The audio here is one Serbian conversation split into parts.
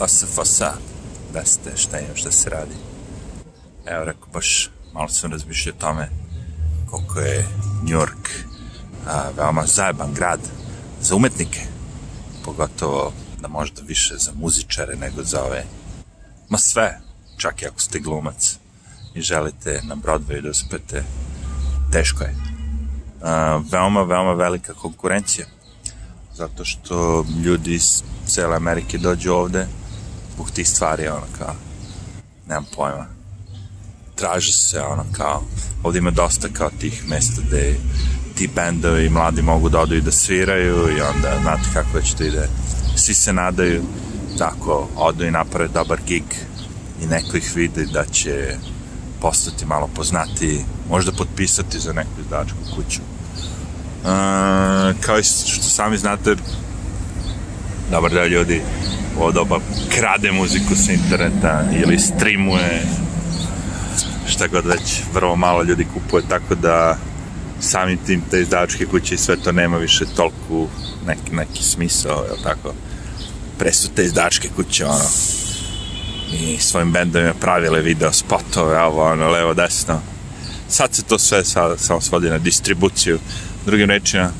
OSFS, da ste, šta je, šta se radi. Evo, rekao, baš malo sam razmišljao o tome koliko je New York a, veoma zajeban grad za umetnike, pogotovo da možda više za muzičare nego za ove, ma sve, čak i ako ste glumac i želite na Broadwayu da uspete, teško je. A, veoma, veoma velika konkurencija, zato što ljudi iz cele Amerike dođu ovde, zbog tih stvari, ono kao, nemam pojma. Traže se, ono kao, ovde ima dosta kao tih mesta gde ti bendovi mladi mogu da odu i da sviraju i onda, znate kako već to ide, svi se nadaju, tako, da odu i naprave dobar gig i neko ih vidi da će postati malo poznati, možda potpisati za neku izdačku kuću. E, kao i što sami znate, dobar deo ljudi ovo doba krade muziku sa interneta ili streamuje šta god već, vrlo malo ljudi kupuje, tako da sami tim te izdavačke kuće i sve to nema više tolku neki, neki smisao, jel tako? Pre su te izdavačke kuće, ono, i svojim bendovima pravile video spotove, ovo, ono, levo, desno. Sad se to sve sad, samo svodi na distribuciju. Drugim rečima,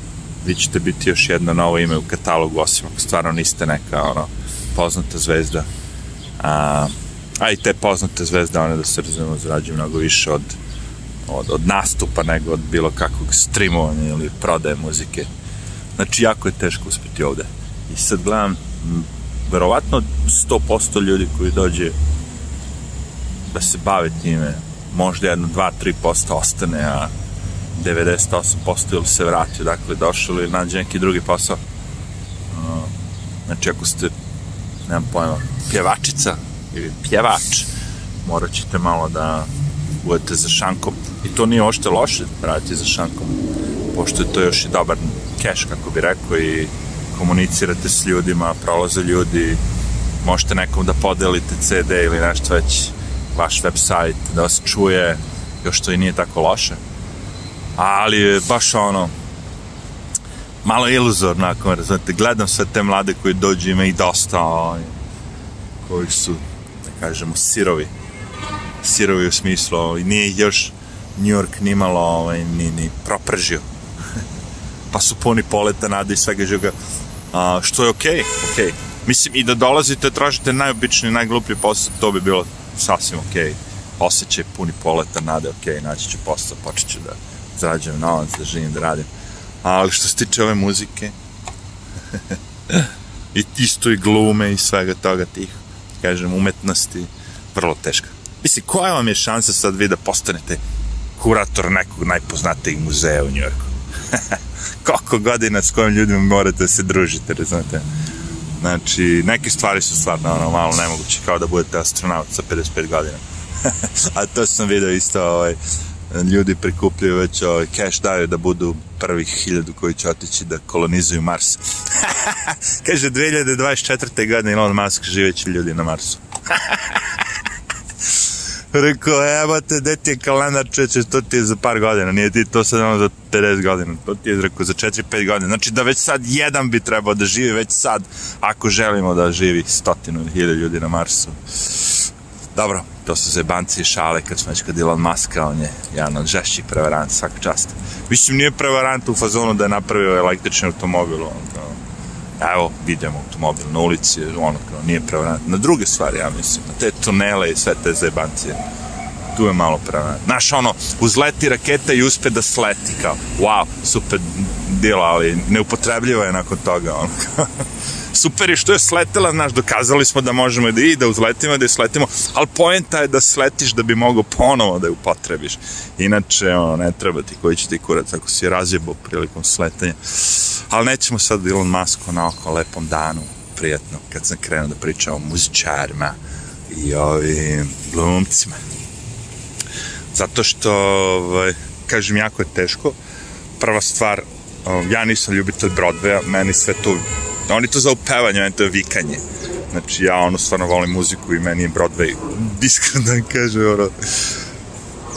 vi ćete biti još jedno novo ime u katalogu, osim ako stvarno niste neka, ono, poznata zvezda. A, a i te poznate zvezde, one da se razumemo, zarađuju mnogo više od, od, od nastupa nego od bilo kakvog streamovanja ili prodaje muzike. Znači, jako je teško uspeti ovde. I sad gledam, verovatno 100% ljudi koji dođe da se bave time, možda jedno, 2-3% ostane, a 98% ili se vrati odakle je došao ili nađe neki drugi posao. Znači, ako ste nemam pojma, pjevačica ili pjevač, morat ćete malo da budete za šankom. I to nije ošte loše raditi za šankom, pošto je to još i dobar cash, kako bi rekao, i komunicirate s ljudima, prolaze ljudi, možete nekom da podelite CD ili nešto već, vaš website, da vas čuje, još to i nije tako loše. Ali baš ono, malo iluzorno, ako me razumete. Gledam sve te mlade koji dođu, ima i dosta, ovaj, koji su, da kažemo, sirovi. Sirovi u smislu, ovaj, nije još New York nimalo ovaj, ni, ni propržio. pa su puni poleta, nade i svega živoga. A, što je okej, okay, okej. Okay. Mislim, i da dolazite, tražite najobičniji, najgluplji posao, to bi bilo sasvim okej. Okay. Osjećaj puni poleta, nade, okej, okay, naći ću posao, počet ću da zarađujem novac, da živim, da radim Ali što se tiče ove muzike, i isto i glume i svega toga tih, kažem, umetnosti, vrlo teška. Mislim, koja vam je šansa sad vi da postanete kurator nekog najpoznatijeg muzeja u Njujorku? Koliko godina s kojim ljudima morate da se družite, razumete? Znači, neke stvari su stvarno ono, malo nemoguće, kao da budete astronaut sa 55 godina. A to sam video isto, ovaj, ljudi prikupljaju već ovaj, cash daju da budu prvih hiljadu koji će otići da kolonizuju Mars. Kaže, 2024. godine Elon Musk živeći ljudi na Marsu. Rekao, evo te, gde ti je kalendar čeće, to ti je za par godina, nije ti to sad ono za 50 godina, to ti je rekao za 4-5 godina. Znači da već sad jedan bi trebao da živi, već sad, ako želimo da živi stotinu hiljada ljudi na Marsu. Dobro, to su zebancije šale kad već kod Elon Muska, on je jedan od žešćih prevaranta, svaka čast. Mislim, nije prevarant u fazonu da je napravio električni automobil, on kao, evo, vidimo automobil na ulici, on kao, nije prevarant. Na druge stvari, ja mislim, na te tunele i sve te zebancije, tu je malo prevarant. Znaš, ono, uzleti raketa i uspe da sleti, kao, wow, super dila, ali neupotrebljivo je nakon toga, on kao super je što je sletela, znaš, dokazali smo da možemo da i da uzletimo, da je sletimo, ali poenta je da sletiš da bi mogao ponovo da je upotrebiš. Inače, ono, ne treba ti koji će ti kurac ako si razjebao prilikom sletanja. Ali nećemo sad Elon Musk oko lepom danu, prijatno, kad sam krenuo da pričam o muzičarima i ovim glumcima. Zato što, ovaj, kažem, jako je teško. Prva stvar, ja nisam ljubitelj Broadwaya, meni sve to Da, oni to zovu pevanje, oni to je vikanje. Znači, ja ono stvarno volim muziku i meni je Broadway, iskreno da kaže, ono,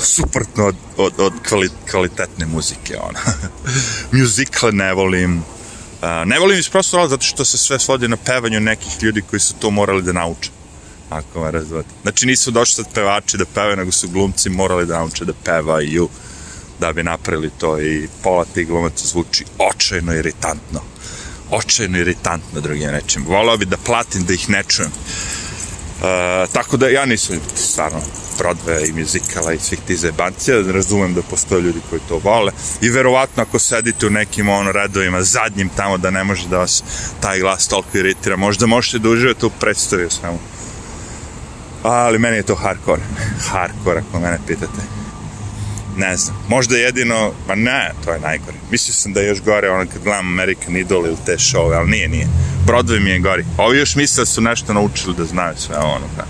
suprotno od, od, od kvalit, kvalitetne muzike, ono. Muzikle ne volim, Uh, ne volim iz prostora ali zato što se sve svodi na pevanju nekih ljudi koji su to morali da nauče. Ako me razvojete. Znači nisu došli sad pevači da pevaju, nego su glumci morali da nauče da pevaju da bi napravili to i pola tih glumaca zvuči očajno iritantno očajno iritantno, drugim rečem. Volao bi da platim da ih ne čujem. E, tako da ja nisam stvarno Broadway i muzikala i svih tih zebancija, razumem da postoje ljudi koji to vole i verovatno ako sedite u nekim ono redovima zadnjim tamo da ne može da vas taj glas toliko iritira, možda možete da uživate u predstavi u svemu. Ali meni je to hardcore, hardcore ako mene pitate ne znam, možda jedino, pa ne, to je najgore. Mislio sam da je još gore ono kad gledam American Idol ili te šove, ali nije, nije. Broadway mi je gori. Ovi još misle da su nešto naučili da znaju sve ono, da.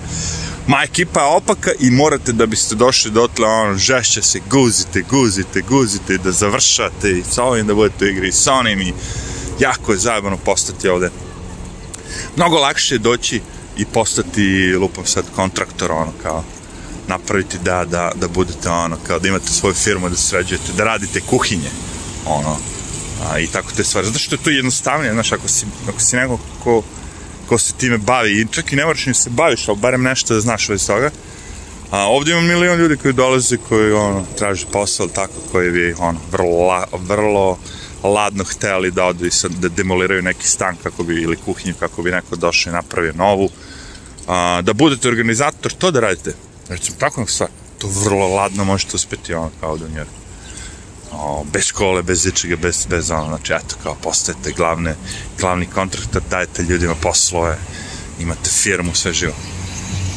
Ma ekipa je opaka i morate da biste došli do dotle ono, žešće se, guzite, guzite, guzite, da završate i sa ovim da budete u igri i sa onim i jako je zajebano postati ovde. Mnogo lakše je doći i postati, lupam sad, kontraktor, ono kao, napraviti da, da, da budete ono, kao da imate svoju firmu, da sređujete, da radite kuhinje, ono, a, i tako te stvari. Zato što je to jednostavnije, znaš, ako si, ako si neko ko, ko se time bavi, i čak i ne moraš ni se baviš, ali barem nešto da znaš od toga, A ovdje ima milion ljudi koji dolaze, koji ono, traže posao, tako, koji bi ono, vrlo, la, vrlo ladno hteli da odu i sad, da demoliraju neki stan kako bi, ili kuhinju kako bi neko došao i napravio novu. A, da budete organizator, to da radite. Recimo, tako nek stvar. To vrlo ladno možete uspeti, ono, kao da njera. O, bez škole, bez ičega, bez, bez ono, znači, eto, kao, postajete glavne, glavni kontraktor, dajete ljudima poslove, imate firmu, sve živo.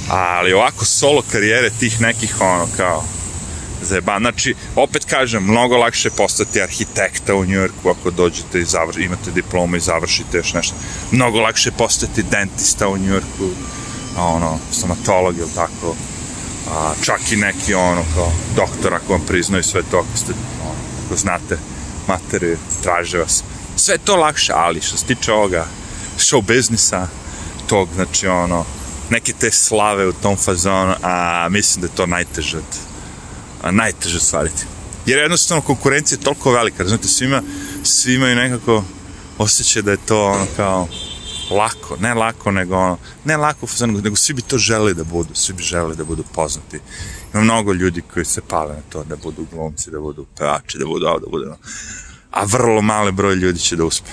Ali ovako solo karijere tih nekih, ono, kao, zajeban. Znači, opet kažem, mnogo lakše postati arhitekta u Njujorku ako dođete i zavr, imate diplomu i završite još nešto. Mnogo lakše postati dentista u Njujorku, ono, stomatolog ili tako a, čak i neki ono kao doktor ako vam priznaju sve to ako ste ako znate materiju, traže vas sve to lakše, ali što se tiče ovoga show biznisa tog znači ono neke te slave u tom fazonu a mislim da je to najteže a, najteže stvariti jer jednostavno konkurencija je toliko velika razumite, svima, svima imaju nekako osjećaj da je to ono kao lako, ne lako, nego ono, ne lako, nego svi bi to želi da budu, svi bi želi da budu poznati. Ima mnogo ljudi koji se pale na to, da budu glumci, da budu pevači, da budu ovo, da budu ono. A vrlo male broj ljudi će da uspe.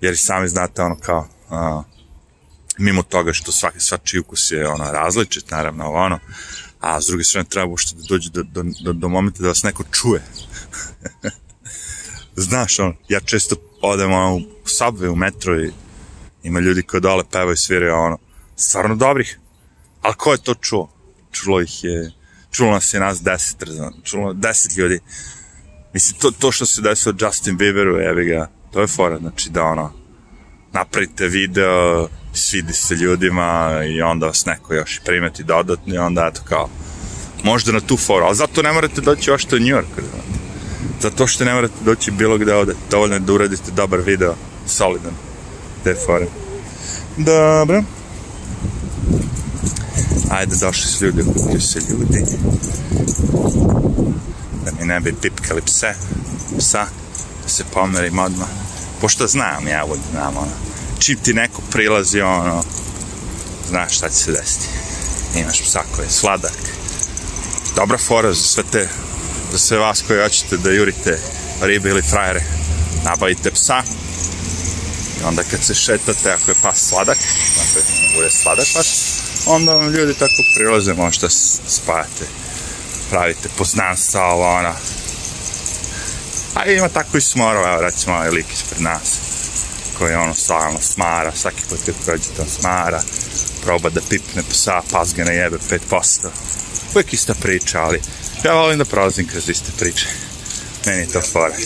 Jer sami znate, ono, kao, a, mimo toga što svaki, svači ukus je, ono, različit, naravno, ovo, ono, a s druge strane treba uopšte da dođe do, do, do, do momenta da vas neko čuje. Znaš, ono, ja često odem ono, u subway, u metro i Ima ljudi koji dole pevaju, sviraju, ono, stvarno dobrih. Ali ko je to čuo? Čulo ih je, čulo nas je nas deset, razum, čulo deset ljudi. Mislim, to, to što se desilo Justin Bieberu, jebi ga, to je fora, znači da ono, napravite video, svidi se ljudima i onda vas neko još i primeti dodatno i onda eto kao, možda na tu foru, ali zato ne morate doći ošto u New York, razumete. Zato što ne morate doći bilo gde ode, dovoljno je da uradite dobar video, solidan te fore. Dobro. Ajde, došli su ljudi, kupili se ljudi. Da mi ne bi pipkali pse, psa, da se pomerim odmah. Pošto znam ja ovo, znam ono. Čim ti neko prilazi, ono, znaš šta će se desiti. Imaš psa koji je sladak. Dobra fora za sve te, za sve vas koji hoćete da jurite ribe ili frajere. Nabavite psa, onda kad se šetate, ako je pas sladak, ako bude sladak pas, onda vam ljudi tako prilaze možda spajate, pravite poznanstva, ovo ono. A ima tako i smorova, evo recimo ovaj lik ispred nas, koji ono stalno smara, svaki put kad prođe on smara, proba da pipne psa, pas ga ne jebe 5%. Uvijek ista priča, ali ja volim da prolazim kroz iste priče. Meni je to fora.